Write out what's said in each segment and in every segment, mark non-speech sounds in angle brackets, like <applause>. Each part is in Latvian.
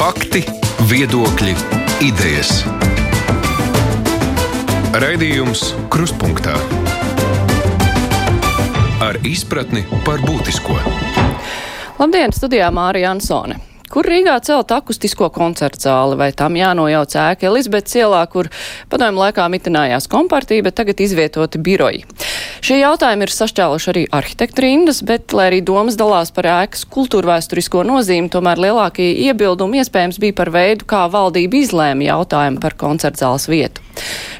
Fakti, viedokļi, idejas. Raidījums Krustpunktā ar izpratni par būtisko. Labdien, studijā Mārija Ansone. Kur Rīgā celt akustisko koncertu zāli, vai tam jānojauc ēka Elizabetes ielā, kur padomju laikā mitinājās kompartija, bet tagad izvietoti biroji? Šie jautājumi ir sašķēluši arī arhitektu rindas, bet, lai arī domas dalās par ēkas kultūrvēsturisko nozīmi, tomēr lielākie iebildumi iespējams bija par veidu, kā valdība izlēma jautājumu par koncertu zāles vietu.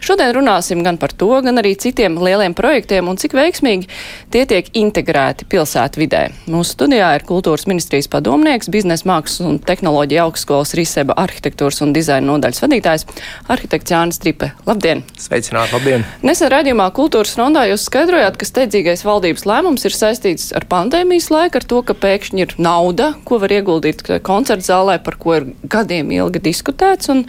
Šodien runāsim gan par to, gan arī citiem lieliem projektiem un cik veiksmīgi tie tiek integrēti pilsētvidē. Mūsu studijā ir kultūras ministrijas padomnieks, biznesa mākslas un tehnoloģija augstskolas Riseba arhitektūras un dizaina nodaļas vadītājs, arhitekts Jānis Tripe. Labdien! Sveicināti, labdien! Nesen redzījumā kultūras rondā jūs skaidrojāt, ka steidzīgais valdības lēmums ir saistīts ar pandēmijas laiku, ar to, ka pēkšņi ir nauda, ko var ieguldīt koncertu zālē, par ko ir gadiem ilgi diskutēts. Un,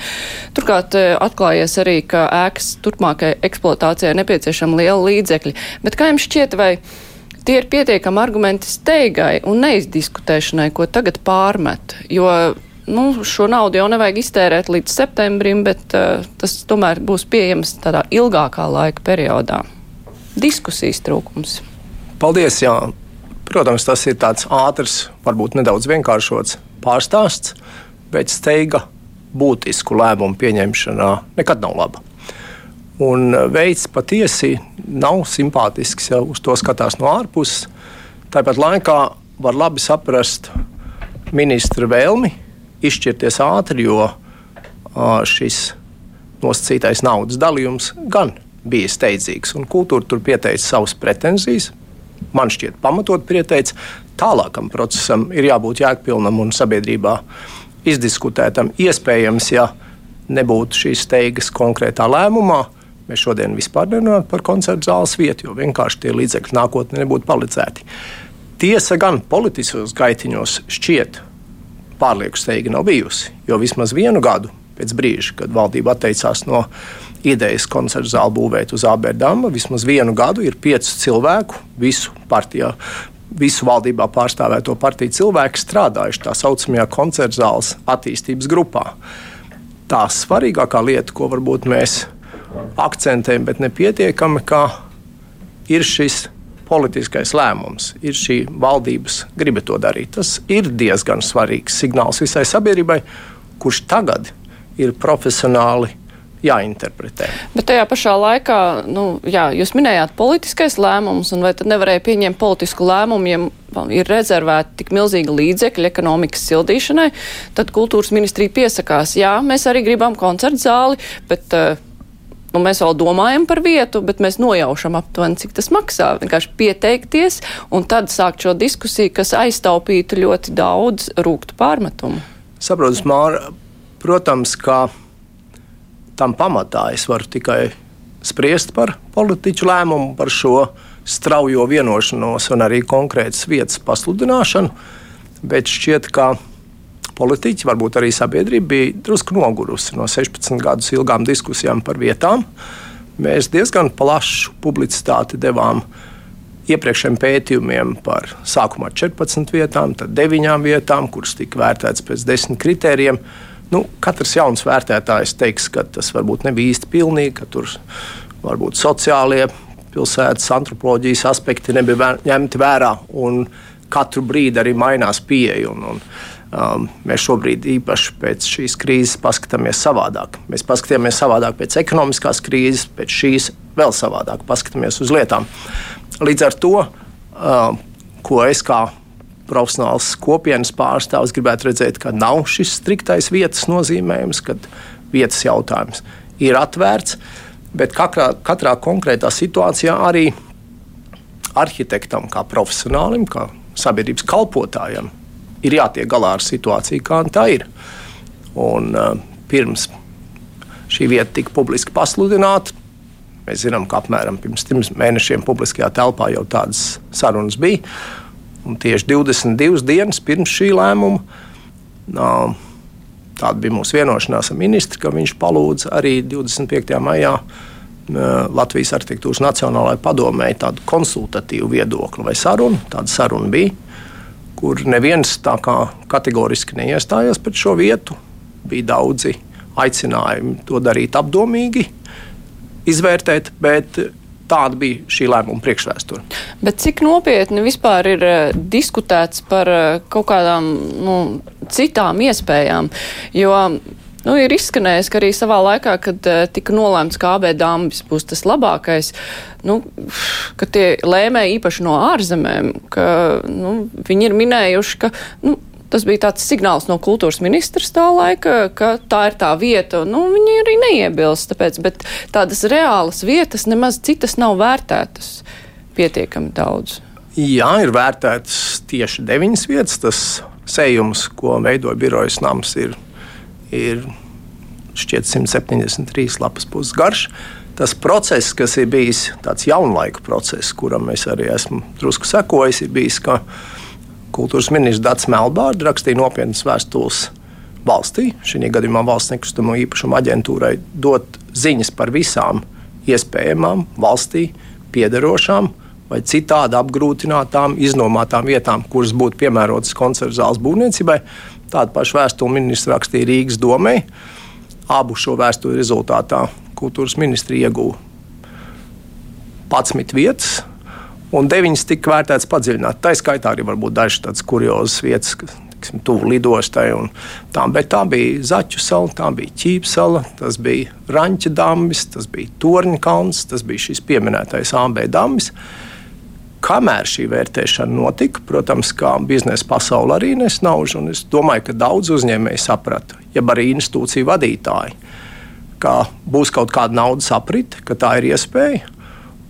turklāt eh, atklājies arī, ka ēkas ēkas turpmākai eksploatācijai nepieciešama liela līdzekļa. Bet kā jums šķiet, vai tie ir pietiekami argumenti steigai un neizdiskutēšanai, ko tagad pārmet? Jo nu, šo naudu jau nevajag iztērēt līdz septembrim, bet uh, tas tomēr būs pieejams tādā ilgākā laika periodā. Diskusijas trūkums. Paldies! Jā. Protams, tas ir tāds ātrs, varbūt nedaudz vienkāršots pārstāsts, bet steiga būtisku lēmumu pieņemšanā nekad nav laba. Un veids patiesi nav simpātisks, ja uz to skatās no ārpuses. Tāpat laikā var labi saprast ministra vēlmi izšķirties ātri, jo šis nosacītais naudas dalījums gan bija steidzīgs, un kultūra tur pieteica savas pretenzijas. Man šķiet, pamatot pieteica, tālākam procesam ir jābūt jēgpilnam un sabiedrībā izdiskutētam. Iespējams, ja nebūtu šīs steigas konkrētā lēmumā, Mēs šodien vispār nerunājam par koncertu zāles vietu, jo vienkārši tie līdzekļi nākotnē nebūtu palicēti. Tiesa gan politiskos gaitiņos šķiet pārlieku steiga nav bijusi, jo vismaz vienu gadu pēc brīža, kad valdība atteicās no idejas koncertu zāli būvēt uz Āberdama, vismaz vienu gadu ir piecu cilvēku visu partijā. Visu valdībā pārstāvēto partiju cilvēku strādājuši tā saucamajā koncertu zāles attīstības grupā. Tā svarīgākā lieta, ko varbūt mēs akcentējam, bet nepietiekami, ka ir šis politiskais lēmums, ir šī valdības griba to darīt. Tas ir diezgan svarīgs signāls visai sabiedrībai, kurš tagad ir profesionāli jāinterpretē. Bet tajā pašā laikā, nu, jā, jūs minējāt politiskais lēmums, un vai tad nevarēja pieņemt politisku lēmumu, ja ir rezervēti tik milzīgi līdzekļi ekonomikas sildīšanai, tad kultūras ministrija piesakās, jā, mēs arī gribam koncertu zāli, bet uh, Nu, mēs vēl domājam par vietu, bet mēs nojaušam aptuveni, cik tas maksā. Vienkārši pieteikties un tad sākt šo diskusiju, kas aiztaupītu ļoti daudz rūktu pārmetumu. Saprotu, Māra, protams, ka tam pamatā es varu tikai spriest par politiķu lēmumu, par šo straujo vienošanos un arī konkrētas vietas pasludināšanu, bet šķiet, ka politiķi, varbūt arī sabiedrība bija drusku nogurusi no 16 gadus ilgām diskusijām par vietām. Mēs diezgan plašu publicitāti devām iepriekšējiem pētījumiem par sākumā 14 vietām, tad 9 vietām, kuras tika vērtētas pēc 10 kritērijiem. Nu, katrs jauns vērtētājs teiks, ka tas varbūt nebija īsti pilnīgi, ka tur varbūt sociālie pilsētas antropoloģijas aspekti nebija ņemti vērā, katru brīdi arī mainās pieeja. Un, un, Um, mēs šobrīd īpaši pēc šīs krīzes paskatāmies savādāk. Mēs paskatāmies savādāk pēc ekonomiskās krīzes, pēc šīs vēl savādāk paskatāmies uz lietām. Līdz ar to, uh, ko es kā profesionāls kopienas pārstāvis gribētu redzēt, ka nav šis striktais vietas nozīmējums, kad vietas jautājums ir atvērts, bet katrā, katrā konkrētā situācijā arī arhitektam, kā profesionālim, kā sabiedrības kalpotājam, ir jātiek galā ar situāciju, kāda tā ir. Un, uh, pirms šī vieta tika publiski pasludināta, mēs zinām, ka apmēram pirms trim mēnešiem publiskajā telpā jau tādas sarunas bija. Un tieši 22 dienas pirms šī lēmuma uh, tāda bija mūsu vienošanās ar ministru, ka viņš palūdza arī 25. maijā uh, Latvijas arhitektūras Nacionālajai padomēji tādu konsultatīvu viedokli vai sarunu. Tāda saruna bija kur neviens tā kā kategoriski neiestājās pret šo vietu. Bija daudzi aicinājumi to darīt apdomīgi, izvērtēt, bet tāda bija šī lēmuma priekšvēsture. Bet cik nopietni vispār ir uh, diskutēts par uh, kaut kādām nu, citām iespējām? Jo Nu, ir izskanējis, ka arī savā laikā, kad uh, tika nolēmts, ka AB dāmas būs tas labākais, nu, ka tie lēmēji īpaši no ārzemēm, ka nu, viņi ir minējuši, ka nu, tas bija tāds signāls no kultūras ministrs tā laika, ka tā ir tā vieta. Nu, viņi arī neiebilst, tāpēc, bet tādas reālas vietas nemaz citas nav vērtētas pietiekami daudz. Jā, ir vērtētas tieši deviņas vietas. Tas sējums, ko veidoja birojas nams, ir ir šķiet 173 lapas puses garš. Tas process, kas ir bijis tāds jaunlaika process, kuram es arī esmu drusku sekojis, ir bijis, ka kultūras ministrs Dārts Melbārds rakstīja nopietnas vēstules valstī, šī gadījumā valsts nekustamo īpašumu aģentūrai, dot ziņas par visām iespējamām valstī piederošām vai citādi apgrūtinātām, iznomātām vietām, kuras būtu piemērotas koncerta zāles būvniecībai. Tādu pašu vēstuli ministrs rakstīja Rīgas domē. Abu šo vēstuli rezultātā kultūras ministri ieguva 11 vietas, un 9 tika vērtētas padziļināt. Tā skaitā arī varbūt dažas tādas kuriozas vietas, kas tuvu lidostai. Tā, bet tā bija Zaķu sala, tā bija Ķīpsala, tas bija Ranča dambis, tas bija Torņa kalns, tas bija šis pieminētais AB dambis. Kamēr šī vērtēšana notika, protams, kā biznesa pasaule arī nesnauž, un es domāju, ka daudz uzņēmēji saprata, ja arī institūcija vadītāji, ka būs kaut kāda naudas aprite, ka tā ir iespēja,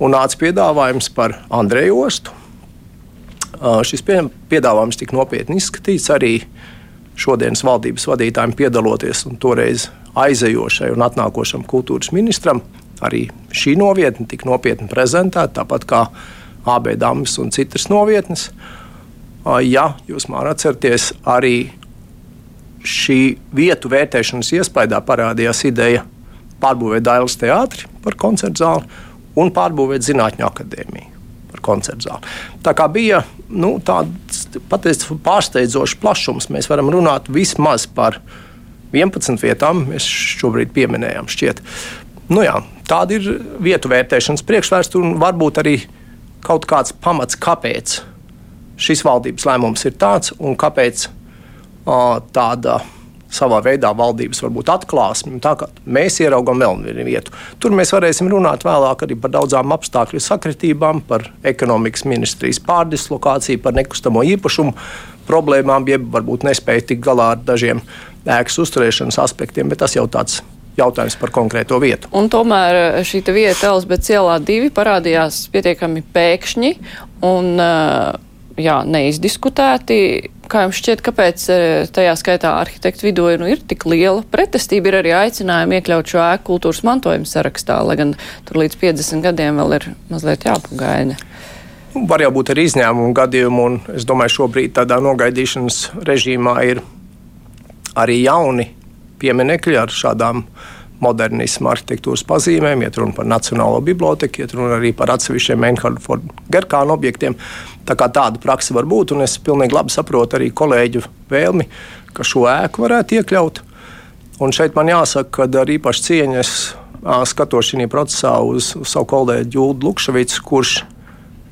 un nāca piedāvājums par Andreju Ostu. Šis piedāvājums tika nopietni izskatīts arī šodienas valdības vadītājiem piedaloties un toreiz aizejošai un atnākošam kultūras ministram. Arī šī novietne tika nopietni prezentēta, tāpat kā AB Dāmas un citas novietnes. Ja jūs man atceraties, arī šī vietu vērtēšanas iespējā parādījās ideja pārbūvēt Dailas teātri par koncertu zāli un pārbūvēt Zinātņu akadēmiju par koncertu zāli. Tā kā bija nu, tāds pārsteidzošs plašums, mēs varam runāt vismaz par 11 vietām, mēs šobrīd pieminējām. Šķiet. Nu, jā, tāda ir vietu vērtēšanas priekšvēsture un varbūt arī kaut kāds pamats, kāpēc šis valdības lēmums ir tāds un kāpēc uh, tāda savā veidā valdības varbūt atklāsme. Tā kā mēs ieraugām vēl vienu vietu. Tur mēs varēsim runāt vēlāk arī par daudzām apstākļu sakritībām, par ekonomikas ministrijas pārdislokāciju, par nekustamo īpašumu problēmām, jeb varbūt nespēju tikt galā ar dažiem ēkas uzturēšanas aspektiem, bet tas jau tāds jautājums par konkrēto vietu. Un tomēr eh, šī vieta Elizabeth ielā divi parādījās pietiekami pēkšņi un eh, jā, neizdiskutēti. Kā jums šķiet, kāpēc eh, tajā skaitā arhitektu vidū nu, ir tik liela pretestība? Ir arī aicinājumi iekļaut šo ēku kultūras mantojuma sarakstā, lai gan tur līdz 50 gadiem vēl ir mazliet jāpagaida. Nu, var jau būt arī izņēmumu gadījumi, un es domāju, šobrīd tādā nogaidīšanas režīmā ir arī jauni pieminekļi ar šādām modernismu arhitektūras pazīmēm, iet runa par Nacionālo biblioteku, iet runa arī par atsevišķiem Einhardu Gerkānu objektiem. Tā kā tāda praksa var būt, un es pilnīgi labi saprotu arī kolēģu vēlmi, ka šo ēku varētu iekļaut. Un šeit man jāsaka, ka ar īpašu cieņu es skatos šajā procesā uz, uz savu kolēģi Jūlu Lukševicu, kurš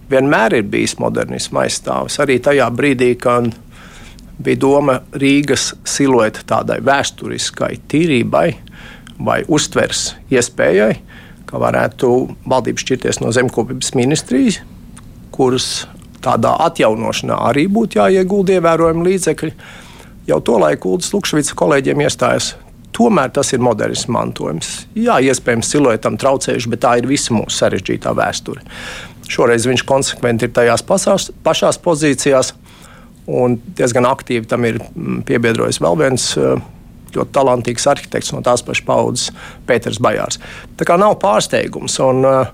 vienmēr ir bijis modernisma aizstāvis. Arī tajā brīdī, kad bija doma Rīgas silueta tādai vēsturiskai tīrībai vai uztvers iespējai, ka varētu valdība šķirties no zemkopības ministrijas, kuras tādā atjaunošanā arī būtu jāiegulda ievērojami līdzekļi. Jau to laiku Ulas Lukšvica kolēģiem iestājas. Tomēr tas ir moderns mantojums. Jā, iespējams, siluetam traucējuši, bet tā ir visa mūsu sarežģītā vēsture. Šoreiz viņš konsekventi ir tajās pašās, pašās pozīcijās. Un diezgan aktīvi tam ir mm, piebiedrojis vēl viens eh, ļoti talantīgs arhitekts no tās pašas paudzes, Pēters Bajārs. Tā kā nav pārsteigums. Un, eh,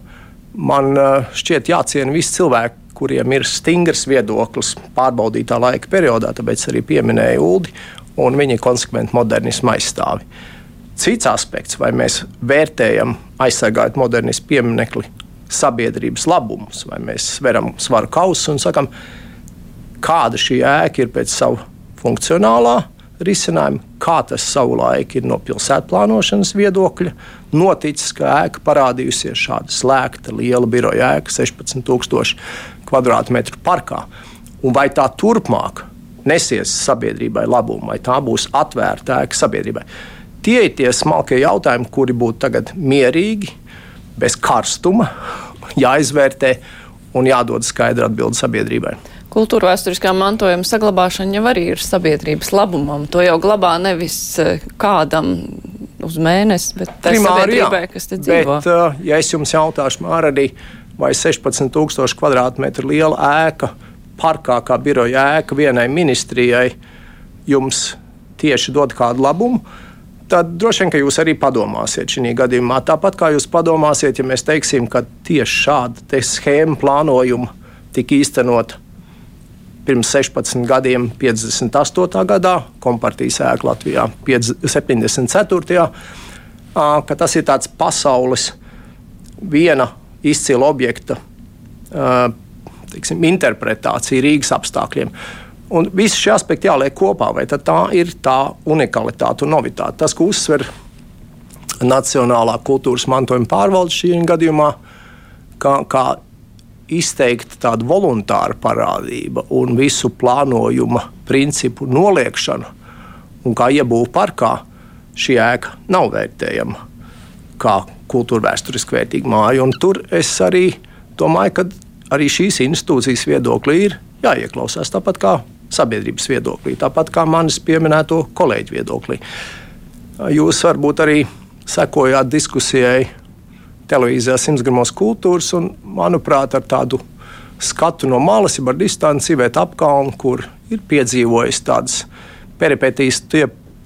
man eh, šķiet jāciena visi cilvēki, kuriem ir stingrs viedoklis pārbaudītā laika periodā, tāpēc arī pieminēju Uldi, un viņi ir konsekventi modernismu aizstāvi. Cits aspekts, vai mēs vērtējam aizsargājot modernismu pieminekli sabiedrības labumus, vai mēs sveram svaru kausu un sakam, ka kāda šī ēka ir pēc savu funkcionālā risinājuma, kā tas savulaik ir no pilsētu plānošanas viedokļa. Noticis, ka ēka parādījusies šāda slēgta, liela biroja ēka, 16,000 km2 parkā. Un vai tā turpmāk nesies sabiedrībai labumu, vai tā būs atvērta ēka sabiedrībai? Tie ir tie smalkie jautājumi, kuri būtu tagad mierīgi, bez karstuma, <laughs> jāizvērtē un jādod skaidra atbilde sabiedrībai. Kultūra vēsturiskā mantojuma saglabāšana jau arī ir sabiedrības labumam. To jau glabā nevis eh, kādam uz mēnesi, bet tā sabiedrībai, jā. kas te dzīvo. Bet, uh, ja es jums jautāšu, Mārādī, vai 16,000 km2 liela ēka, parkā kā biroja ēka vienai ministrijai, jums tieši dod kādu labumu, tad droši vien, ka jūs arī padomāsiet šī gadījumā. Tāpat kā jūs padomāsiet, ja mēs teiksim, ka tieši šāda schēma plānojuma tika īstenota pirms 16 gadiem, 58. gadā, kompartijas ēka Latvijā 74. ka tas ir tāds pasaules viena izcila objekta teiksim, interpretācija Rīgas apstākļiem. Un visi šie aspekti jāliek kopā, vai tā ir tā unikalitāte un novitāte. Tas, ko uzsver Nacionālā kultūras mantojuma pārvalde šī gadījumā, kā, kā izteikti tāda voluntāra parādība un visu plānojuma principu noliekšana, un kā iebūve parkā, šī ēka nav vērtējama kā kultūra vēsturiski vērtīga māja. Tur es arī domāju, ka arī šīs institūcijas viedoklī ir jāieklausās tāpat kā sabiedrības viedoklī, tāpat kā manis pieminēto kolēģu viedoklī. Jūs varbūt arī sekojāt diskusijai televīzijā simts gramos kultūras, un, manuprāt, ar tādu skatu no malas, jau ar distanci, bet apkalnu, kur ir piedzīvojis tādas peripetīs,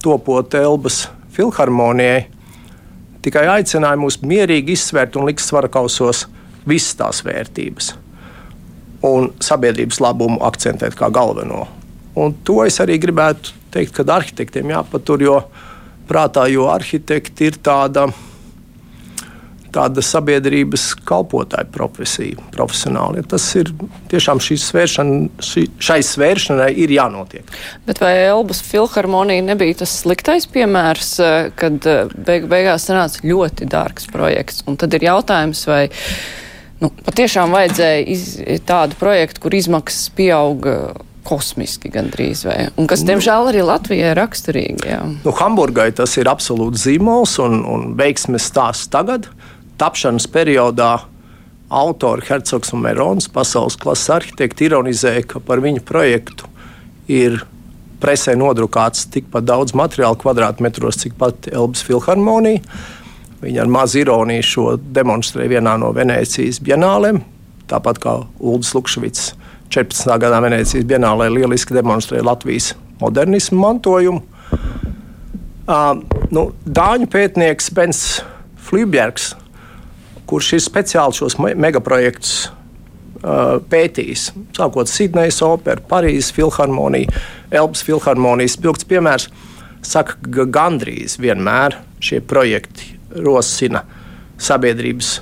topot Elbas filharmonijai. Tikai aicināja mūs mierīgi izsvērt un likt svarakausos visas tās vērtības un sabiedrības labumu akcentēt kā galveno. Un to es arī gribētu teikt, ka arhitektiem jāpatur, jo prātā, jo arhitekti ir tāda tāda sabiedrības kalpotāja profesija, profesionāli. Tas ir tiešām svēršana, šī, šai svēršanai ir jānotiek. Bet vai Elbas filharmonija nebija tas sliktais piemērs, eh, kad eh, beig beigās sanāca ļoti dārgs projekts? Un tad ir jautājums, vai. Nu, patiešām vajadzēja iz, tādu projektu, kur izmaksas pieauga kosmiski gandrīz, vai, un kas, diemžēl, arī Latvijai ir raksturīgi. Jā. Nu, Hamburgai tas ir absolūts zīmols un, un veiksmes stāsts tagad tapšanas periodā autori Hercogs un Merons, pasaules klases arhitekti, ironizēja, ka par viņu projektu ir presē nodrukāts tikpat daudz materiālu kvadrātmetros, cik pat Elbas filharmonija. Viņi ar mazu ironiju šo demonstrēja vienā no Venecijas bienālēm, tāpat kā Ulrichs Lukšvits 14. gadā Venecijas bienālē lieliski demonstrēja Latvijas modernismu mantojumu. Uh, nu, Dāņu pētnieks Bens Flībjergs kurš ir speciāli šos megaprojektus uh, pētījis. Sākot Sidnejas operu, Parīzes filharmoniju, Elpas filharmonijas. Spilgts piemērs saka, ka gandrīz vienmēr šie projekti rosina sabiedrības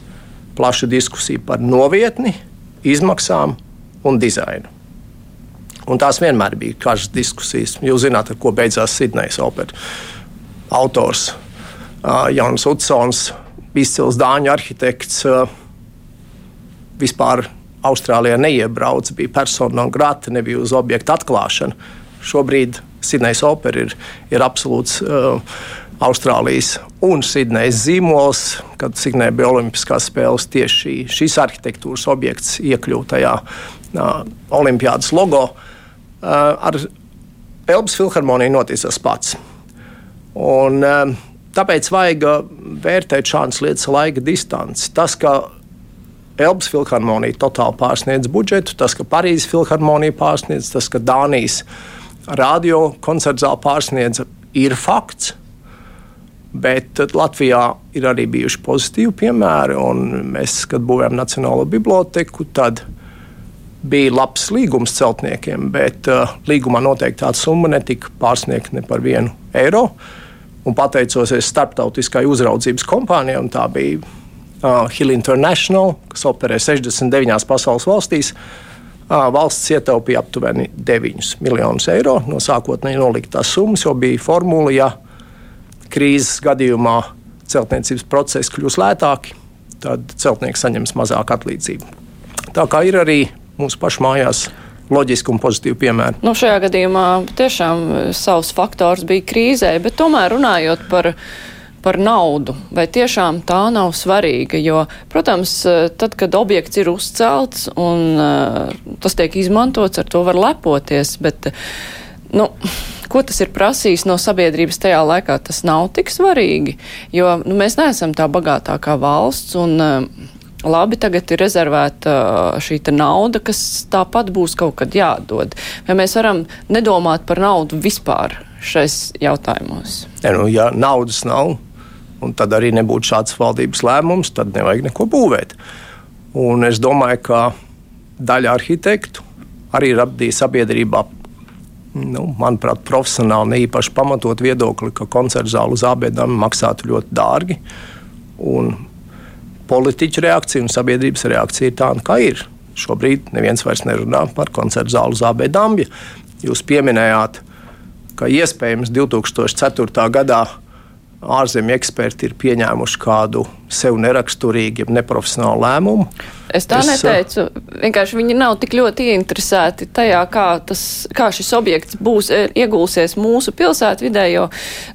plašu diskusiju par novietni, izmaksām un dizainu. Un tās vienmēr bija karstas diskusijas. Jūs zināt, ar ko beidzās Sidnejas opera. Autors Jans Utsons izcils dāņu arhitekts. Vispār Austrālijā neiebrauca, bija persona non grata, nebija uz objektu atklāšana. Šobrīd Sidnejas opera ir, ir absolūts uh, Austrālijas un Sidnejas zīmols, kad Sidnejā bija Olimpiskās spēles. Tieši šī, šīs arhitektūras objekts iekļuva tajā uh, Olimpiādas logo. Uh, ar Elbas filharmoniju notiek tas pats. Un, uh, Tāpēc vajag uh, vērtēt šādas lietas laika distanci. Tas, ka Elbas filharmonija totāli pārsniedz budžetu, tas, ka Parīzes filharmonija pārsniedz, tas, ka Dānijas radio koncerta zāle pārsniedz, ir fakts. Bet Latvijā ir arī bijuši pozitīvi piemēri. Mēs, kad būvējām Nacionālo biblioteku, tad bija labs līgums celtniekiem, bet uh, līgumā noteiktā summa netika pārsniegta ne par vienu eiro. Uh, un pateicoties starptautiskai uzraudzības kompānijai, un tā bija uh, Hill International, kas operē 69 pasaules valstīs. valsts ietaupīja aptuveni 9 miljonus eiro no sākotnēji noliktās summas, jo bija formula, ja krīzes gadījumā celtniecības procesi kļūs lētāki, tad celtnieks saņems mazāk atlīdzību. Tā kā ir arī mūsu pašu mājās loģiski un pozitīvi piemēri. Nu, šajā gadījumā tiešām savs faktors bija krīzē, bet tomēr runājot par par naudu, vai tiešām tā nav svarīga, jo, protams, tad, kad objekts ir uzcelts un uh, tas tiek izmantots, ar to var lepoties, bet, nu, ko tas ir prasījis no sabiedrības tajā laikā, tas nav tik svarīgi, jo nu, mēs neesam tā bagātākā valsts un uh, labi, tagad ir rezervēta uh, šī nauda, kas tāpat būs kaut kad jādod. Vai mēs varam nedomāt par naudu vispār šais jautājumos? Ja, nu, ja naudas nav, un tad arī nebūtu šāds valdības lēmums, tad nevajag neko būvēt. Un es domāju, ka daļa arhitektu arī radīja sabiedrībā. Nu, manuprāt, profesionāli ne īpaši pamatot viedokli, ka koncerta zāle uz abiem maksātu ļoti dārgi. Un politiķu reakcija un sabiedrības reakcija ir tāda, kā ir. Šobrīd neviens vairs nerunā par koncertu zāli Zābē Dambja. Jūs pieminējāt, ka iespējams 2004. gadā ārzemju eksperti ir pieņēmuši kādu sev neraksturīgu, neprofesionālu lēmumu. Es tā es, neteicu. Vienkārši viņi nav tik ļoti ieinteresēti tajā, kā, tas, kā šis objekts būs e, iegulsies mūsu pilsētvidē, jo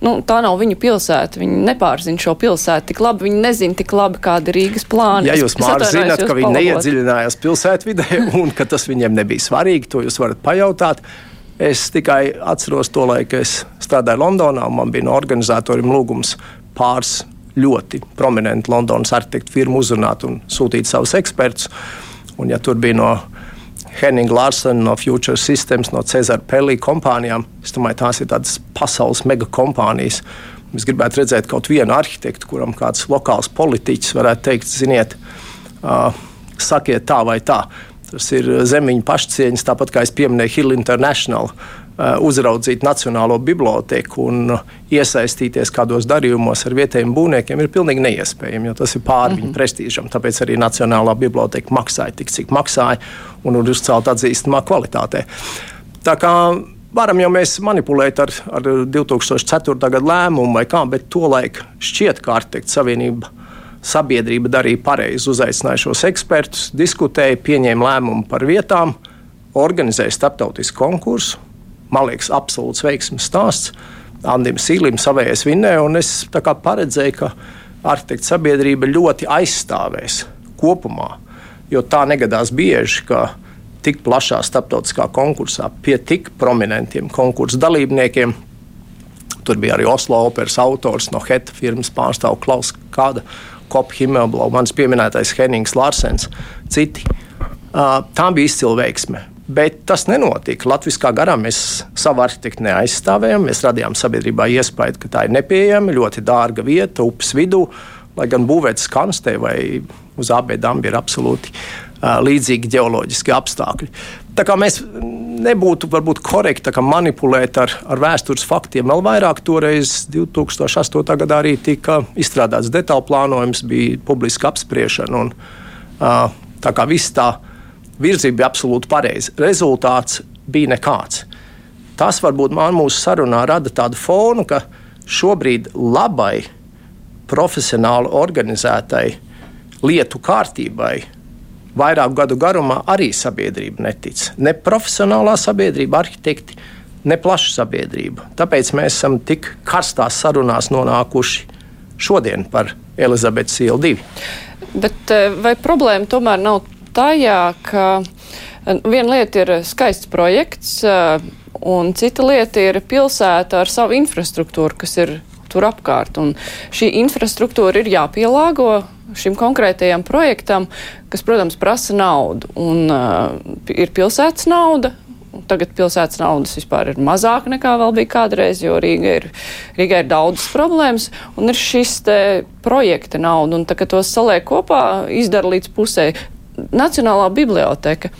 nu, tā nav viņu pilsēta. Viņi nepārzina šo pilsētu tik labi, viņi nezina tik labi, kāda ir Rīgas plāna. Ja jūs māri zināt, ka viņi neiedziļinājās pilsētvidē <laughs> un ka tas viņiem nebija svarīgi, to jūs varat pajautāt. Es tikai atceros to laiku, kad es strādāju Londonā. Man bija no organizatoriem lūgums pāris ļoti prominentu Londonas arhitektu firmu uzrunāt un sūtīt savus ekspertus. Un, ja tur bija no Henninga Larsena, no Future Systems, no Cezara Pelī kompānijām, es domāju, tās ir tādas pasaules megakompānijas. Es gribētu redzēt kaut vienu arhitektu, kuram kāds lokāls politiķis varētu teikt, ziniet, uh, sakiet tā vai tā. Tas ir eh, zemiņu pašcieņas, tāpat kā es pieminēju Hill International, eh, uzraudzīt Nacionālo biblioteku un eh, iesaistīties kādos darījumos ar vietējiem būvniekiem ir pilnīgi neiespējami, jo tas ir pāri mm -hmm. viņu prestīžam. Tāpēc arī Nacionālā biblioteka maksāja tik, cik maksāja un ir uzcelta atzīstamā kvalitātē. Tā kā varam jau mēs manipulēt ar, ar 2004. gada lēmumu vai kā, bet tolaik šķiet, ka Arhitekta Savienība sabiedrība darīja pareizi, uzaicināja šos ekspertus, diskutēja, pieņēma lēmumu par vietām, organizēja starptautisku konkursu. Man liekas, absolūts veiksmes stāsts. Andim Sīlim savējais vinnēja, un es paredzēju, ka arhitekta sabiedrība ļoti aizstāvēs kopumā, jo tā negadās bieži, ka tik plašā starptautiskā konkursā pie tik prominentiem konkursu dalībniekiem. Tur bija arī Oslo operas autors no Heta firmas pārstāvja Klaus Kāda Kopa Himmelblau, mans pieminētais Hennings Larsens, citi. Tā bija izcila veiksme. Bet tas nenotika. Latvijā garā mēs savu arhitektu neaizstāvējām. Mēs radījām sabiedrībā iespēju, ka tā ir nepieejama, ļoti dārga vieta upes vidū, lai gan būvētas kanstē vai uz abiem ir absolūti uh, līdzīgi geoloģiski apstākļi. Tā kā mēs nebūtu varbūt korekti manipulēt ar, ar vēstures faktiem. Vēl vairāk toreiz, 2008. gadā, arī tika izstrādāts detaļu plānojums, bija publiska apspriešana. Un, uh, tā kā viss tā virzība bija absolūti pareiza, rezultāts bija nekāds. Tas varbūt man mūsu sarunā rada tādu fonu, ka šobrīd labai, profesionāli organizētai lietu kārtībai vairāku gadu garumā arī sabiedrība netic. Ne profesionālā sabiedrība, arhitekti, ne plaša sabiedrība. Tāpēc mēs esam tik karstās sarunās nonākuši šodien par Elizabetes ielu 2. Bet eh, vai problēma tomēr nav tajā, ka eh, viena lieta ir skaists projekts, eh, un cita lieta ir pilsēta ar savu infrastruktūru, kas ir tur apkārt. Un šī infrastruktūra ir jāpielāgo šim konkrētajam projektam, kas, protams, prasa naudu. Un uh, ir pilsētas nauda. Tagad pilsētas naudas vispār ir mazāk nekā vēl bija kādreiz, jo Rīga ir, Rīga ir daudzas problēmas, un ir šis projekta nauda, un tā, ka tos saliek kopā, izdara līdz pusē. Nacionālā biblioteka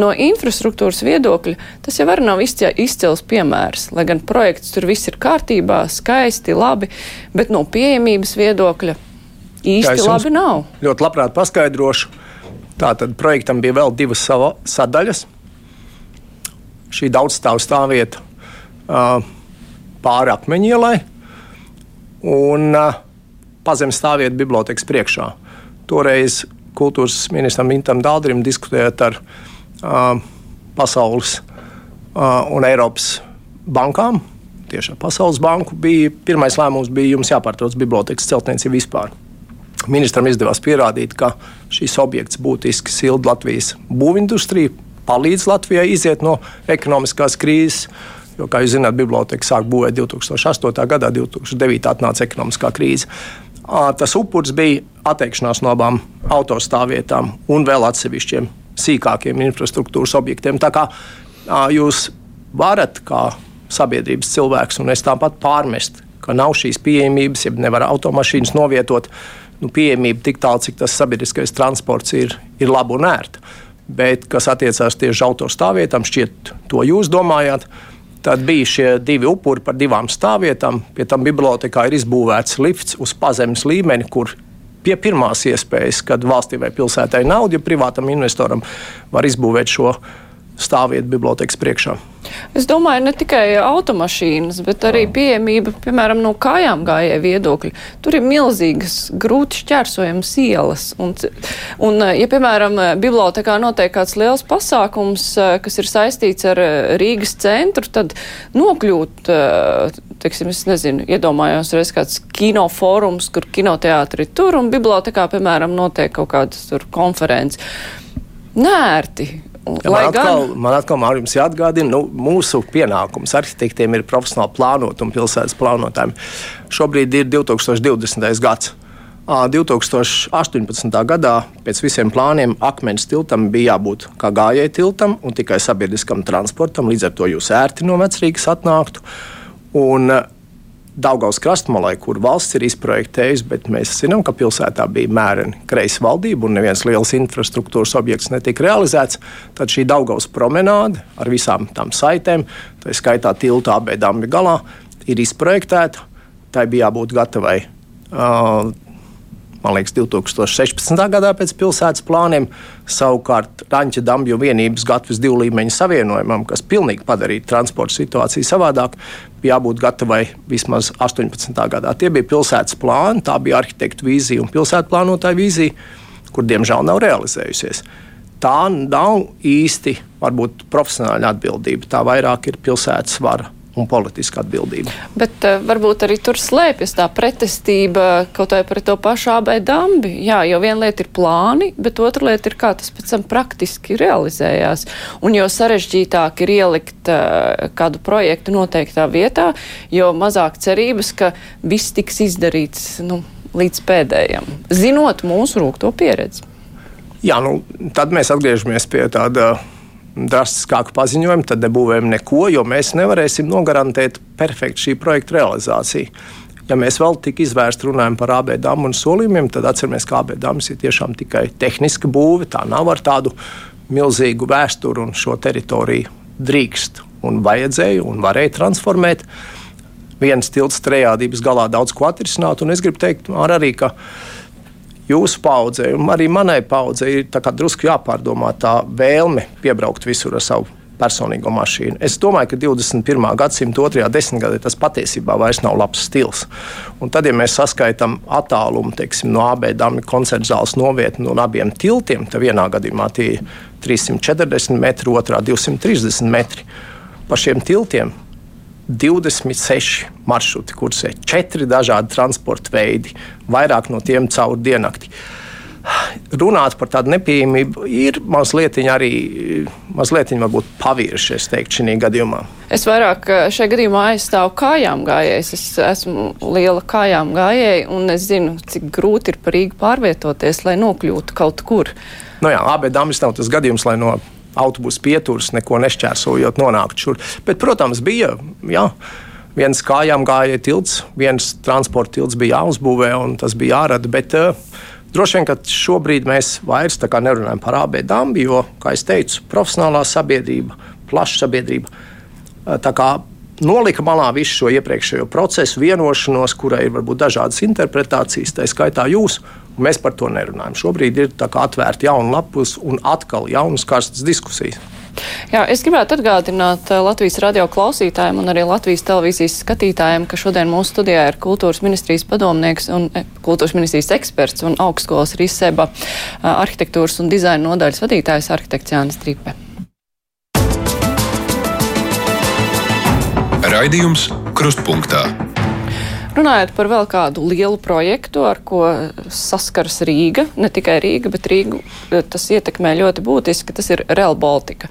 no infrastruktūras viedokļa tas jau arī nav izcils piemērs. Lai gan projekts tur viss ir kārtībā, skaisti, labi, bet no pieejamības viedokļa īsti labi nav. Ļoti labprāt paskaidrošu. Tātad projektam bija vēl divas sadaļas. šī daudzstāvu stāvvieta uh, pāri akmeņielai un uh, pazemes stāvvieta bibliotekas priekšā. Toreiz kultūras ministram Intam Dāldrim diskutējot ar uh, pasaules uh, un Eiropas bankām, tieši ar Pasaules banku, bija pirmais lēmums, bija jums jāpārtrauc bibliotekas celtniecība vispār. Ministram izdevās pierādīt, ka šis objekts būtiski silda Latvijas būvindustriju, palīdz Latvijai iziet no ekonomiskās krīzes. Jo, kā jūs zināt, biblioteka sāk būvēt 2008. gadā, 2009. atnāca ekonomiskā krīze. Tas upuris bija atteikšanās no abām autostāvvietām un vēl atsevišķiem sīkākiem infrastruktūras objektiem. Tā kā jūs varat, kā sabiedrības cilvēks, un es tāpat pārmest, ka nav šīs pieejamības, ja nevar automašīnas novietot, nu, pieejamība tik tālu, cik tas sabiedriskais transports ir, ir labi un ērti. Bet, kas attiecās tieši uz autostāvvietām, šķiet, to jūs domājāt. Tad bija šie divi upuri par divām stāvvietām. Pie tam bibliotekā ir izbūvēts lifts uz pazemes līmeni, kur pie pirmās iespējas, kad valstī vai pilsētai nauda, ja privātam investoram var izbūvēt šo stāvvietu bibliotekas priekšā. Es domāju, ne tikai automašīnas, bet arī pieejamība, piemēram, no kājām gājēju viedokļa. Tur ir milzīgas, grūti šķērsojams ielas. Un, un, ja, piemēram, bibliotekā notiek kāds liels pasākums, kas ir saistīts ar Rīgas centru, tad nokļūt, teiksim, es nezinu, iedomājos reiz kāds kinofórums, kur kinoteātri tur un bibliotekā, piemēram, notiek kaut kādas tur konferences. Nērti. Ja man, atkal, gan... man atkal man jums jāatgādina, nu, mūsu pienākums arhitektiem ir profesionāli plānot un pilsētas plānotājiem. Šobrīd ir 2020. gads. 2018. gadā pēc visiem plāniem akmens tiltam bija jābūt kā gājēju tiltam un tikai sabiedriskam transportam. Līdz ar to jūs ērti no vecrīgas atnāktu. Un Daugaus krastmalai, kur valsts ir izprojektējusi, bet mēs zinām, ka pilsētā bija mēreni kreisa valdība un neviens liels infrastruktūras objekts netika realizēts. Tad šī Daugaus promenāde ar visām tām saitēm, tā skaitā tilta abēdām galā, ir izprojektēta. Tai bija jābūt gatavai uh, man liekas, 2016. gadā pēc pilsētas plāniem. Savukārt Ranča Dambju vienības gatavs divu līmeņu savienojumam, kas pilnīgi padarītu transporta situāciju savādāk, bija jābūt gatavai vismaz 18. gadā. Tie bija pilsētas plāni, tā bija arhitektu vīzija un pilsētu plānotāja vīzija, kur diemžēl nav realizējusies. Tā nav īsti varbūt profesionāla atbildība, tā vairāk ir pilsētas vara un politiska atbildība. Bet uh, varbūt arī tur slēpjas tā pretestība kaut vai pret to pašu AB dambi. Jā, jo viena lieta ir plāni, bet otra lieta ir, kā tas pēc tam praktiski realizējās. Un jo sarežģītāk ir ielikt uh, kādu projektu noteiktā vietā, jo mazāk cerības, ka viss tiks izdarīts nu, līdz pēdējiem, zinot mūsu rūkto pieredzi. Jā, nu, tad mēs atgriežamies pie tāda drastiskāku paziņojumu, tad nebūvējam neko, jo mēs nevarēsim nogarantēt perfektu šī projekta realizāciju. Ja mēs vēl tik izvērsti runājam par AB dāmu un solījumiem, tad atceramies, ka AB dāmas ir tiešām tikai tehniska būve. Tā nav ar tādu milzīgu vēsturi un šo teritoriju drīkst un vajadzēja un varēja transformēt. Viens tilts trejādības galā daudz ko atrisināt, un es gribu teikt arī, ka jūsu paudzei, un arī manai paudzei, ir drusku jāpārdomā tā vēlme piebraukt visur ar savu personīgo mašīnu. Es domāju, ka 21. gadsimta otrajā desmitgadē tas patiesībā vairs nav labs stils. Un tad, ja mēs saskaitām attālumu teiksim, no abām koncerta zāles novietni un abiem tiltiem, tad vienā gadījumā tie ir 340 metri, otrā 230 metri. Pa šiem tiltiem 26 maršruti kursē, 4 dažādi transporta veidi, vairāk no tiem caur diennakti. Runāt par tādu nepieejamību ir mazliet arī mazliet pavirši, es teiktu, šī gadījumā. Es vairāk eh, šajā gadījumā aizstāvu kājām gājējus. Es esmu liela kājām gājēja, un es zinu, cik grūti ir par Rīgu pārvietoties, lai nokļūtu kaut kur. Nu jā, abi dāmas nav tas gadījums, lai no autobusu pieturas, neko nešķērsojot, nonākt šur. Bet, protams, bija. Jā, viens kājām gāja tilts, viens transporta tilts bija jāuzbūvē, un tas bija jārada. Bet, uh, Droši vien, ka šobrīd mēs vairs nerunājam par AB dambi, jo, kā jau teicu, profesionālā sabiedrība, plaša sabiedrība. Kā nolika malā visu šo iepriekšējo procesu, vienošanos, kurai ir varbūt dažādas interpretācijas, tā skaitā jūs. Mēs par to nerunājam. Šobrīd ir atvērta jauna lapus un atkal jaunas karstas diskusijas. Jā, es gribētu atgādināt eh, Latvijas radio klausītājiem un arī Latvijas televīzijas skatītājiem, ka šodien mūsu studijā ir kultūras ministrijas padomnieks un e, kultūras ministrijas eksperts un augstskolas Riseba eh, arhitektūras un dizaina nodaļas vadītājs arhitekts Jānis Tripe. Raidījums Krustpunktā. Runājot par vēl kādu lielu projektu, ar ko saskars Rīga, ne tikai Rīga, bet Rīgu tas ietekmē ļoti būtiski, tas ir Real Baltica.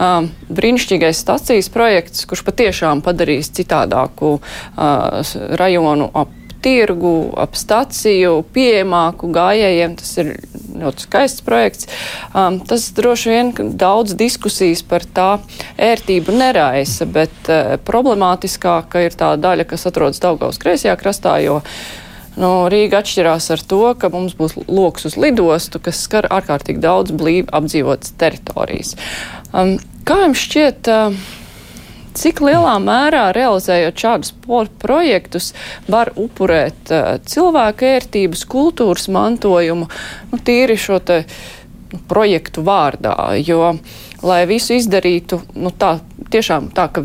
Um, brīnišķīgais stacijas projekts, kurš patiešām padarīs citādāku uh, rajonu ap tirgu, ap staciju, pieejamāku gājējiem. Tas ir ļoti skaists projekts. Um, tas droši vien daudz diskusijas par tā ērtību neraisa, bet uh, problemātiskāka ir tā daļa, kas atrodas Daugaus kreisajā krastā, jo Nu, Rīga atšķirās ar to, ka mums būs lokus uz lidostu, kas skar ārkārtīgi daudz blīvi apdzīvotas teritorijas. Um, kā jums šķiet, uh, Cik lielā mērā realizējot šādus projektus var upurēt uh, cilvēku ērtības, kultūras mantojumu, nu, tīri šo te nu, projektu vārdā, jo, lai visu izdarītu, nu, tā, tiešām tā, ka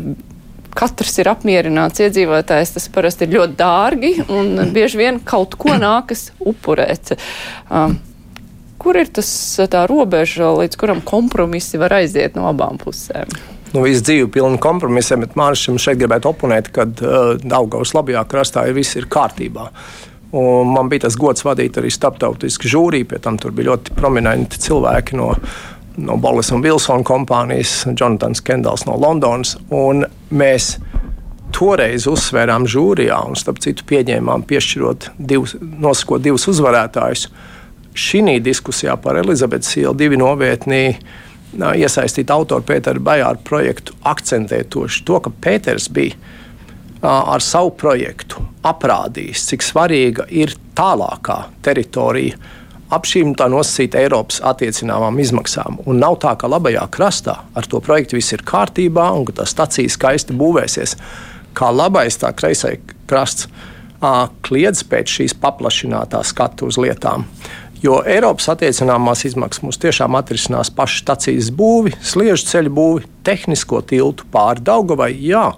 katrs ir apmierināts iedzīvotājs, tas parasti ir ļoti dārgi un bieži vien kaut ko nākas upurēt. Um, kur ir tas tā robeža, līdz kuram kompromisi var aiziet no abām pusēm? Nu, visu dzīvi pilnu kompromisiem, bet Mārcis šeit gribētu oponēt, ka uh, Daugavas labajā krastā ir viss ir kārtībā. Un man bija tas gods vadīt arī starptautisku žūriju, pie tam tur bija ļoti prominenti cilvēki no, no Bolas un Wilsona kompānijas, Jonatans Kendals no Londonas. Mēs toreiz uzsvērām žūrijā, un starp citu pieņēmām piešķirot divus, nosakot divus uzvarētājus. Šī diskusijā par Elizabetes ielu divi novietnī iesaistīt autoru Pēteru Bajāru projektu, akcentēt to, to ka Pēters bija ar savu projektu aprādījis, cik svarīga ir tālākā teritorija ap šīm tā nosacīta Eiropas attiecināmām izmaksām. Un nav tā, ka labajā krastā ar to projektu viss ir kārtībā un ka tā stacija skaisti būvēsies. Kā labais, tā kreisais krasts kliedz pēc šīs paplašinātās skatu uz lietām. Jo Eiropas attiecināmās izmaksas mums tiešām atrisinās pašu stācijas būvi, sliežu ceļu būvi, tehnisko tiltu pāri Daugavai. Jā,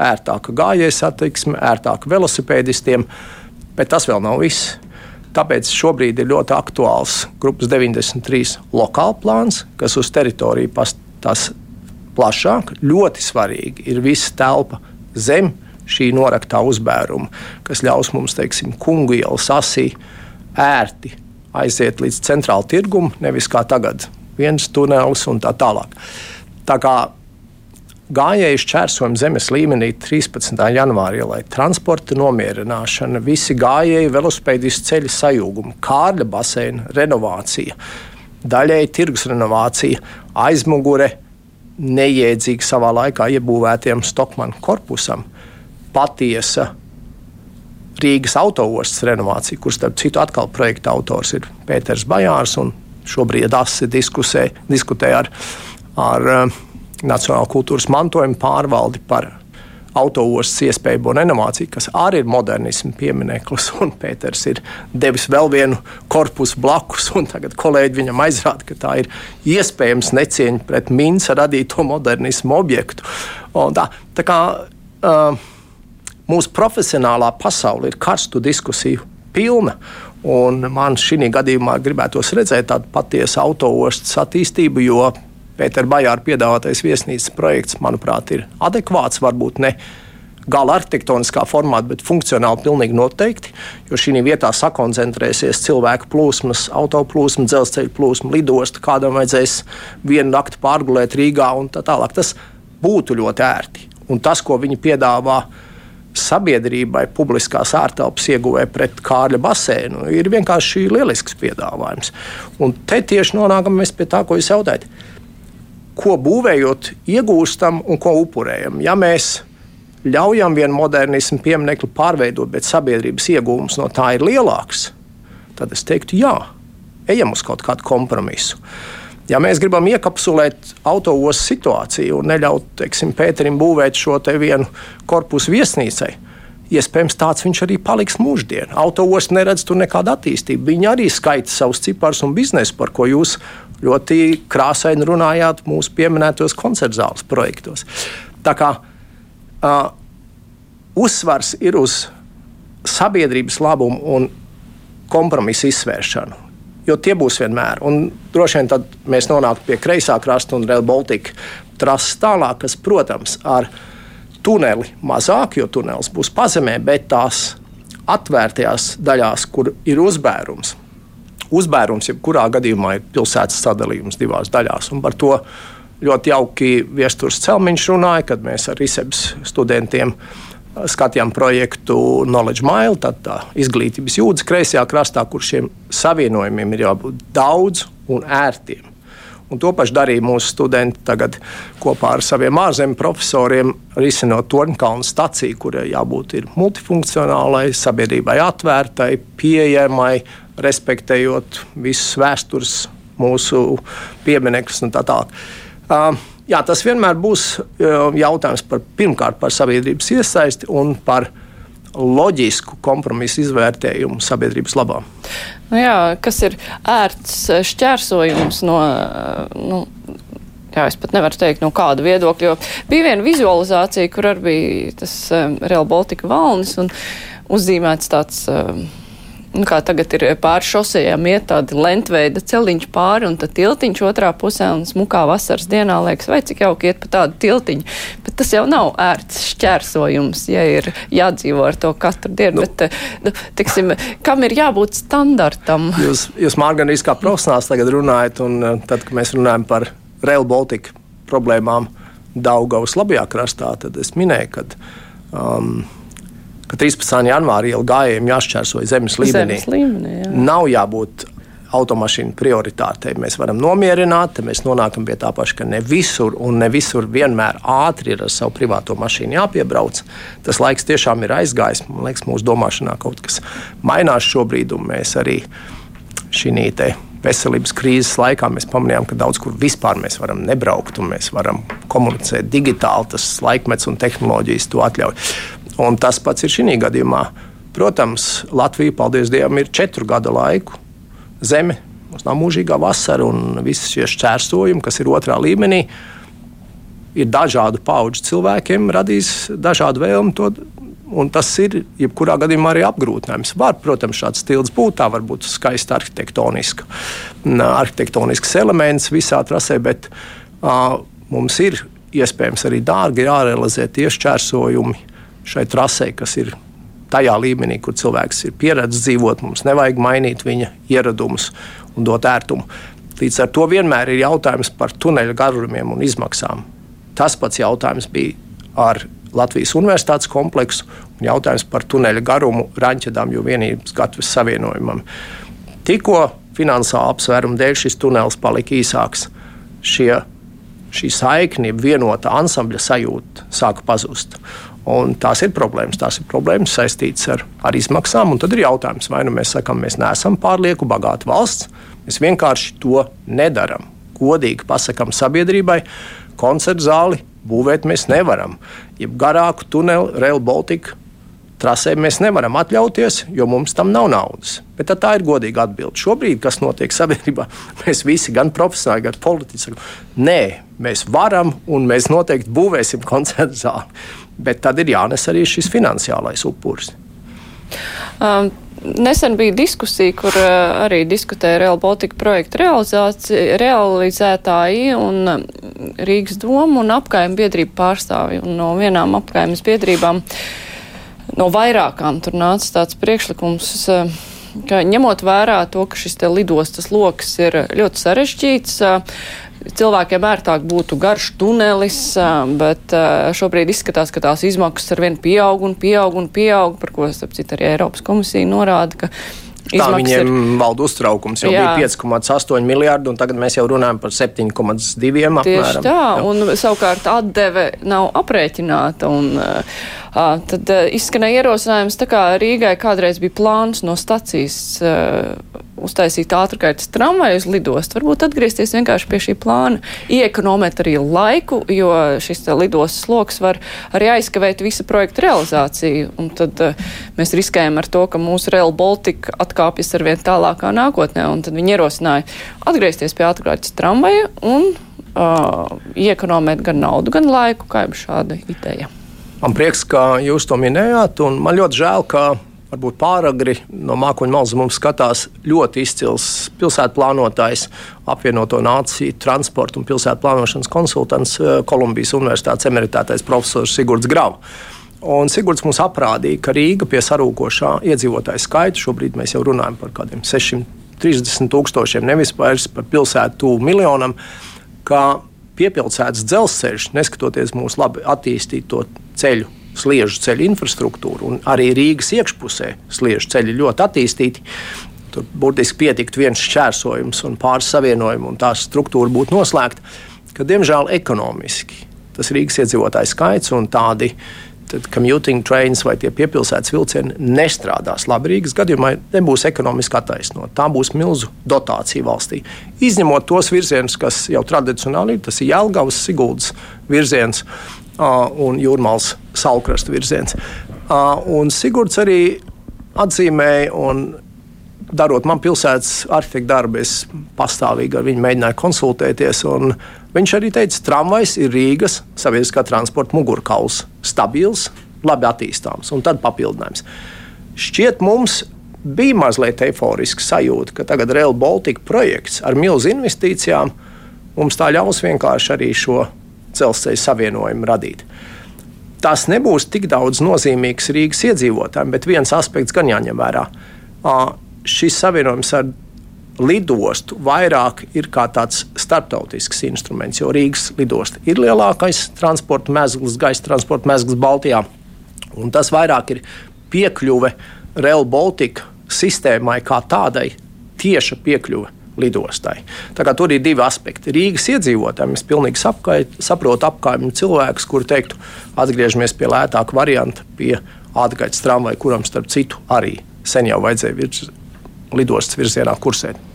ērtāka gājēju satiksme, ērtāka velosipēdistiem, bet tas vēl nav viss. Tāpēc šobrīd ir ļoti aktuāls grupas 93 lokāla plāns, kas uz teritoriju pastāv plašāk. Ļoti svarīgi ir visa telpa zem šī noraktā uzbēruma, kas ļaus mums, teiksim, kungu ielas asī ērti aiziet līdz centrāla tirgum, nevis kā tagad, viens tunelis un tā tālāk. Tā kā gājēju šķērsojam zemes līmenī 13. janvārī, lai transporta nomierināšana, visi gājēji velosipēdistu ceļu sajūgumi, kārļa baseina renovācija, daļēji tirgus renovācija, aizmugure neiedzīgi savā laikā iebūvētiem Stokmanu korpusam, patiesa Rīgas autoostas renovāciju, kur starp citu atkal projekta autors ir Pēters Bajārs. Šobrīd ASI diskusē, diskutē ar, ar uh, Nacionālo kultūras mantojuma pārvaldi par autoostas iespējamo renovāciju, kas arī ir modernisma piemineklis. <laughs> Pēters ir devis vēl vienu korpusu blakus, un tagad kolēģi viņam aizrāda, ka tā ir iespējams necieņa pret Minsa radīto modernismu objektu. Un tā, tā kā, uh, mūsu profesionālā pasaule ir karstu diskusiju pilna. Un man šī gadījumā gribētos redzēt tādu patiesu autoostas attīstību, jo Pētera Bajāra piedāvātais viesnīcas projekts, manuprāt, ir adekvāts, varbūt ne gala arhitektoniskā formātā, bet funkcionāli pilnīgi noteikti. Jo šī vietā sakoncentrēsies cilvēku plūsmas, autoplūsma, dzelzceļa plūsma, lidosta, kādam vajadzēs vienu nakti pārgulēt Rīgā un tā tālāk. Tas būtu ļoti ērti. Un tas, ko viņi piedāvā, ir sabiedrībai publiskās ārtelpas ieguvē pret Kārļa basēnu ir vienkārši lielisks piedāvājums. Un te tieši nonākam pie tā, ko jūs jautājat. Ko būvējot, iegūstam un ko upurējam? Ja mēs ļaujam vienu modernismu pieminiektu pārveidot, bet sabiedrības iegūms no tā ir lielāks, tad es teiktu, jā, ejam uz kaut kādu kompromisu. Ja mēs gribam iekapsulēt autoostas situāciju un neļaut teiksim, Pēterim būvēt šo vienu korpusu viesnīcai, iespējams, tāds viņš arī paliks mūždien. Autoostas neredz tur nekādu attīstību. Viņi arī skaita savus ciparus un biznesu, par ko jūs ļoti krāsaini runājāt mūsu pieminētos koncertu zāles projektos. Tā kā uh, uzsvars ir uz sabiedrības labumu un kompromisu izsvēršanu. Jo tie būs vienmēr. Un droši vien tad mēs nonākam pie kreisā krasta un Rail Baltica trases tālāk, kas, protams, ar tuneli mazāk, jo tunelis būs pazemē, bet tās atvērtajās daļās, kur ir uzbērums. Uzbērums, jebkurā gadījumā, ir pilsētas sadalījums divās daļās. Par to ļoti jauki viesturs Celmiņš runāja, kad mēs ar ISEBS studentiem skatījām projektu Knowledge Mile, tad tā izglītības jūdzes kreisajā krastā, kur šiem savienojumiem ir jābūt daudz un ērtiem. Un to pašu darīja mūsu studenti tagad kopā ar saviem ārzemju profesoriem, risinot Tornkalnu staciju, kurai jābūt multifunkcionālai, sabiedrībai atvērtai, pieejamai, respektējot visus vēstures mūsu pieminekļus un tā tālāk. Uh, jā, tas vienmēr būs jautājums par pirmkārt par sabiedrības iesaisti un par loģisku kompromisu izvērtējumu sabiedrības labā. Nu jā, kas ir ērts šķērsojums no. Nu, Jā, es pat nevaru teikt, no kāda viedokļa. Jo bija viena vizualizācija, kur arī bija tas um, Real Baltica valnis un uzzīmēts tāds. Um, Nu, kā tagad ir pāri šosejām, iet tāda lentveida celiņš pāri un tad tiltiņš otrā pusē un smukā vasaras dienā liekas, vai cik jauki iet pa tādu tiltiņu. Bet tas jau nav ērts šķērsojums, ja ir jādzīvo ar to katru dienu. Nu, bet, eh, nu, tiksim, kam ir jābūt standartam? Jūs, jūs Mārgan, kā profesionāls tagad runājat, un eh, tad, kad mēs runājam par Rail Baltica problēmām Daugavas labajā krastā, tad es minēju, ka um, ka 13. janvārī jau gājējiem jāšķērso zemes līmenī. Zemes līmenī jā. Nav jābūt automašīnu prioritātei. Mēs varam nomierināt, mēs nonākam pie tā paša, ka ne visur un ne visur vienmēr ātri ir ar savu privāto mašīnu jāpiebrauc. Tas laiks tiešām ir aizgājis. Man liekas, mūsu domāšanā kaut kas mainās šobrīd, un mēs arī šī veselības krīzes laikā mēs pamanījām, ka daudz kur vispār mēs varam nebraukt, un mēs varam komunicēt digitāli. Tas laikmets un tehnoloģijas to atļauj. Un tas pats ir šī gadījumā. Protams, Latvija, paldies Dievam, ir četru gadu laiku zeme. Mums nav mūžīgā vasara un visi šie šķērsojumi, kas ir otrā līmenī, ir dažādu pauģu cilvēkiem, radīs dažādu vēlmu to. Un tas ir jebkurā gadījumā arī apgrūtinājums. Var, protams, šāds stils būt, tā var būt skaista arhitektoniska, arhitektonisks elements visā trasē, bet uh, mums ir iespējams arī dārgi jārealizē tie šķērsojumi, šai trasē, kas ir tajā līmenī, kur cilvēks ir pieredzējis dzīvot. Mums nevajag mainīt viņa ieradumus un dot ērtumu. Līdz ar to vienmēr ir jautājums par tuneļa garumiem un izmaksām. Tas pats jautājums bija ar Latvijas universitātes kompleksu un jautājums par tuneļa garumu Rančadām, jo vienības gatavas savienojumam. Tikko finansiāla apsvēruma dēļ šis tunelis palika īsāks. Šie, šī saikne, vienota ansambļa sajūta sāka pazust. Un tās ir problēmas. Tās ir problēmas saistītas ar, ar izmaksām. Tad ir jautājums, vai nu mēs sakām, mēs neesam pārlieku bagāta valsts, mēs vienkārši to nedaram. Godīgi pasakām sabiedrībai, koncertu zāli būvēt mēs nevaram. Ja garāku tuneli, Rail Baltica trasē mēs nevaram atļauties, jo mums tam nav naudas. Bet tā ir godīga atbilde. Šobrīd, kas notiek sabiedrībā, <laughs> mēs visi, gan profesionāli, gan politiski, sakām, nē, mēs varam un mēs noteikti būvēsim koncertu zāli bet tad ir jānes arī šis finansiālais upuris. Um. Nesen bija diskusija, kur uh, arī diskutēja Real Baltica projekta realizētāji un um, Rīgas doma un apkaimē biedrību pārstāvi. Un no vienām apkaimes biedrībām, no vairākām, tur nāca tāds priekšlikums. Uh, ka ņemot vērā to, ka šis lidostas lokus ir ļoti sarežģīts, uh, cilvēkiem ērtāk būtu garš tunelis, bet šobrīd izskatās, ka tās izmaksas ar vien pieaug un pieaug un pieaug, par ko, starp citu, arī Eiropas komisija norāda, ka Tā viņiem ir... valda uztraukums. Jau jā. bija 5,8 miljardi, un tagad mēs jau runājam par 7,2 apmēram. Tieši tā, jā. un savukārt atdeve nav aprēķināta. Un, uh, tad izskanēja ierosinājums, tā kā Rīgai kādreiz bija plāns no stacijas uztaisīt ātrgaitas tramvaju uz lidostu. Varbūt atgriezties vienkārši pie šī plāna, iekonomēt arī laiku, jo šis lidostas sloks var arī aizkavēt visu projektu realizāciju. Un tad mēs riskējam ar to, ka mūsu Rail Baltica atkāpjas ar vien tālākā nākotnē. Un tad viņi ierosināja atgriezties pie ātrgaitas tramvaja un uh, iekonomēt gan naudu, gan laiku, kā jau šāda ideja. Man prieks, ka jūs to minējāt, un man ļoti žēl, ka varbūt pāragri no mākoņa malas mums skatās ļoti izcils pilsētu plānotājs, apvienoto nāciju transporta un pilsētu plānošanas konsultants eh, Kolumbijas Universitātes emeritētais profesors Sigurds Grau. Un Sigurds mums aprādīja, ka Rīga pie sarūkošā iedzīvotāju skaita, šobrīd mēs jau runājam par kādiem 630 tūkstošiem, nevis vairs par pilsētu tuvu miljonam, ka piepilsētas dzelzceļš, neskatoties mūsu labi attīstīto ceļu sliežu ceļu infrastruktūru, un arī Rīgas iekšpusē sliežu ceļi ļoti attīstīti. Tur burtiski pietiktu viens šķērsojums un pāris savienojumi, un tā struktūra būtu noslēgta. Ka, diemžēl ekonomiski tas Rīgas iedzīvotāju skaits un tādi tad commuting trains vai tie piepilsētas vilcieni nestrādās labi. Rīgas gadījumā nebūs ekonomiski attaisnot. Tā būs milzu dotācija valstī. Izņemot tos virzienus, kas jau tradicionāli ir, tas ir Jēlgavas, Siguldas virziens un Jūrmālas salkrasta virziens. Un Sigurds arī atzīmēja, un darot man pilsētas arhitekta darbu, es pastāvīgi ar viņu mēģināju konsultēties. Viņš arī teica, ka tramvajs ir Rīgas sabiedriskā transporta mugurkauls, stabils, labi attīstāms un tad papildinājums. Šķiet, mums bija mazliet eiforiska sajūta, ka tagad Rail Baltica projekts ar milzu investīcijām mums tā ļaus vienkārši arī šo dzelzceļa savienojumu radīt. Tas nebūs tik daudz nozīmīgs Rīgas iedzīvotājiem, bet viens aspekts gan jāņem vērā. Šis savienojums ar lidostu vairāk ir kā tāds starptautisks instruments, jo Rīgas lidosta ir lielākais transporta mezgls, gaisa transporta mezgls Baltijā. Un tas vairāk ir piekļuve Rail Baltica sistēmai kā tādai, tieša piekļuve lidostai. Tur ir divi aspekti. Rīgas iedzīvotājiem es pilnīgi sapkait, saprotu apkaimnu cilvēkus, kuri teiktu, atgriežamies pie lētāka varianta, pie ātrgaitas tramvaja, kuram starp citu arī sen jau vajadzēja virz, lidostas virzienā kursēt.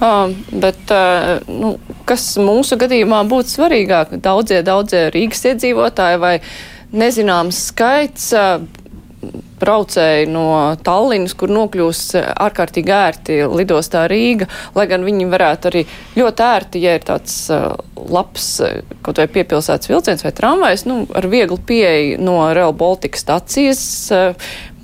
Uh, bet, uh, nu, kas mūsu gadījumā būtu svarīgāk? Daudzie, daudzie Rīgas iedzīvotāji vai nezināms skaits uh, braucēji no Tallinas, kur nokļūs ārkārtīgi ērti lidostā Rīga, lai gan viņi varētu arī ļoti ērti, ja ir tāds uh, labs kaut vai piepilsētas vilciens vai tramvajs, nu, ar vieglu pieeju no Real Baltica stacijas,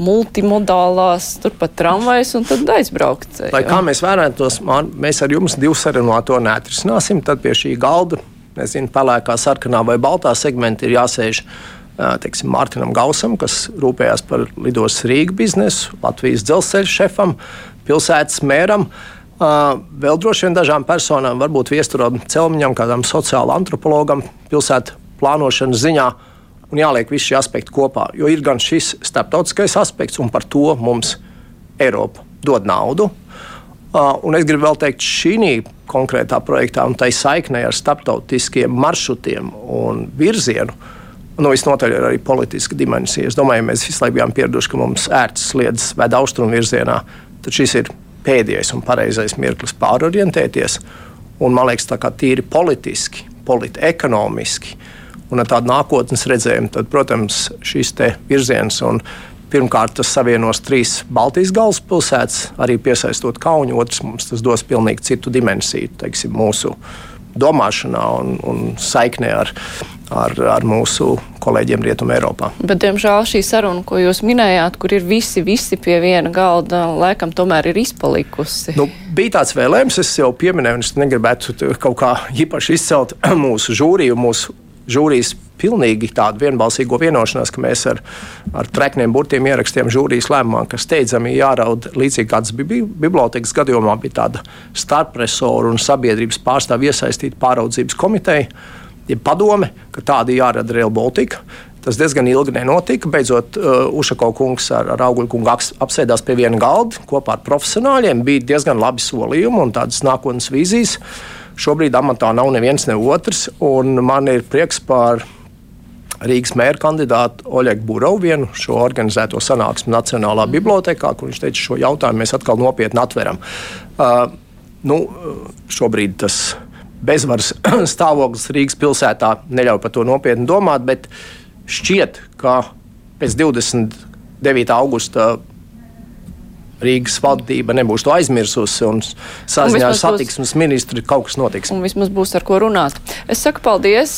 multimodālās, turpat tramvajs un tad aizbraukt. Lai kā mēs vērētos, mēs ar jums divu sarunu to neatrisināsim, tad pie šī galda, nezinu, pelēkā, sarkanā vai baltā segmenta ir jāsēž teiksim, Mārtiņam Gausam, kas rūpējās par lidostas Rīgas biznesu, Latvijas dzelzceļa šefam, pilsētas mēram. Vēl droši vien dažām personām, varbūt viesturam Celmiņam, kādam sociālam antropologam, pilsētu plānošanas ziņā, un jāliek visi šie aspekti kopā. Jo ir gan šis starptautiskais aspekts, un par to mums Eiropa dod naudu. Un es gribu vēl teikt, šī konkrētā projektā un tai saiknē ar starptautiskiem maršrutiem un virzienu nu, visnotaļ ir arī politiska dimensija. Es domāju, mēs visu laiku bijām pieraduši, ka mums ērts sliedas ved austrumu virzienā, tad šis ir pēdējais un pareizais mirklis pārorientēties. Un, man liekas, tā kā tīri politiski, politi ekonomiski un ar tādu nākotnes redzējumu, tad, protams, šis virziens un Pirmkārt, tas savienos trīs Baltijas galvaspilsētas, arī piesaistot Kaunu. Otrs, mums tas dos pilnīgi citu dimensiju teiksim, mūsu domāšanā un, un saiknē ar, ar, ar mūsu kolēģiem Rietumē Eiropā. Bet, diemžēl, šī saruna, ko jūs minējāt, kur ir visi, visi pie viena galda, laikam tomēr ir izpalikusi. Nu, bija tāds vēlējums, es jau pieminēju, un es negribētu kaut kā īpaši izcelt <clears throat> mūsu žūriju, mūsu žūrijas pilnīgi tādu vienbalsīgo vienošanās, ka mēs ar, ar trekniem burtiem ierakstījām žūrijas lēmumā, ka steidzami jāraud līdzīgi kāds bija bibliotekas gadījumā, bija tāda starpresoru un sabiedrības pārstāvju iesaistīta pāraudzības komiteja ja padome, ka tāda jārada Real Baltica. Tas diezgan ilgi nenotika. Beidzot, uh, Ušako kungs ar, ar Augļu kungu apsēdās pie viena galda kopā ar profesionāļiem. Bija diezgan labi solījumi un tādas nākotnes vīzijas. Šobrīd amatā nav neviens ne otrs, un man ir prieks par Rīgas mēra kandidātu Oļegu Burovu vienu šo organizēto sanāksmi Nacionālā bibliotekā, kur viņš teica, šo jautājumu mēs atkal nopietni atveram. Uh, nu, šobrīd tas bezvaras <clears throat> stāvoklis Rīgas pilsētā neļauj par to nopietni domāt, bet šķiet, ka pēc 29. augusta Rīgas valdība nebūs to aizmirsusi un saziņā ar satiksmes ministru kaut kas notiks. Un vismaz būs ar ko runāt. Es saku paldies.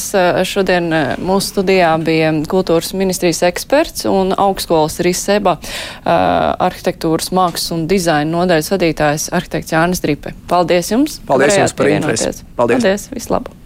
Šodien eh, mūsu studijā bija kultūras ministrijas eksperts un augstskolas Riseba eh, arhitektūras mākslas un dizaina nodaļas vadītājs arhitekts Jānis Dripe. Paldies jums! Paldies jums par interesi! Paldies! Paldies! Vislabāk!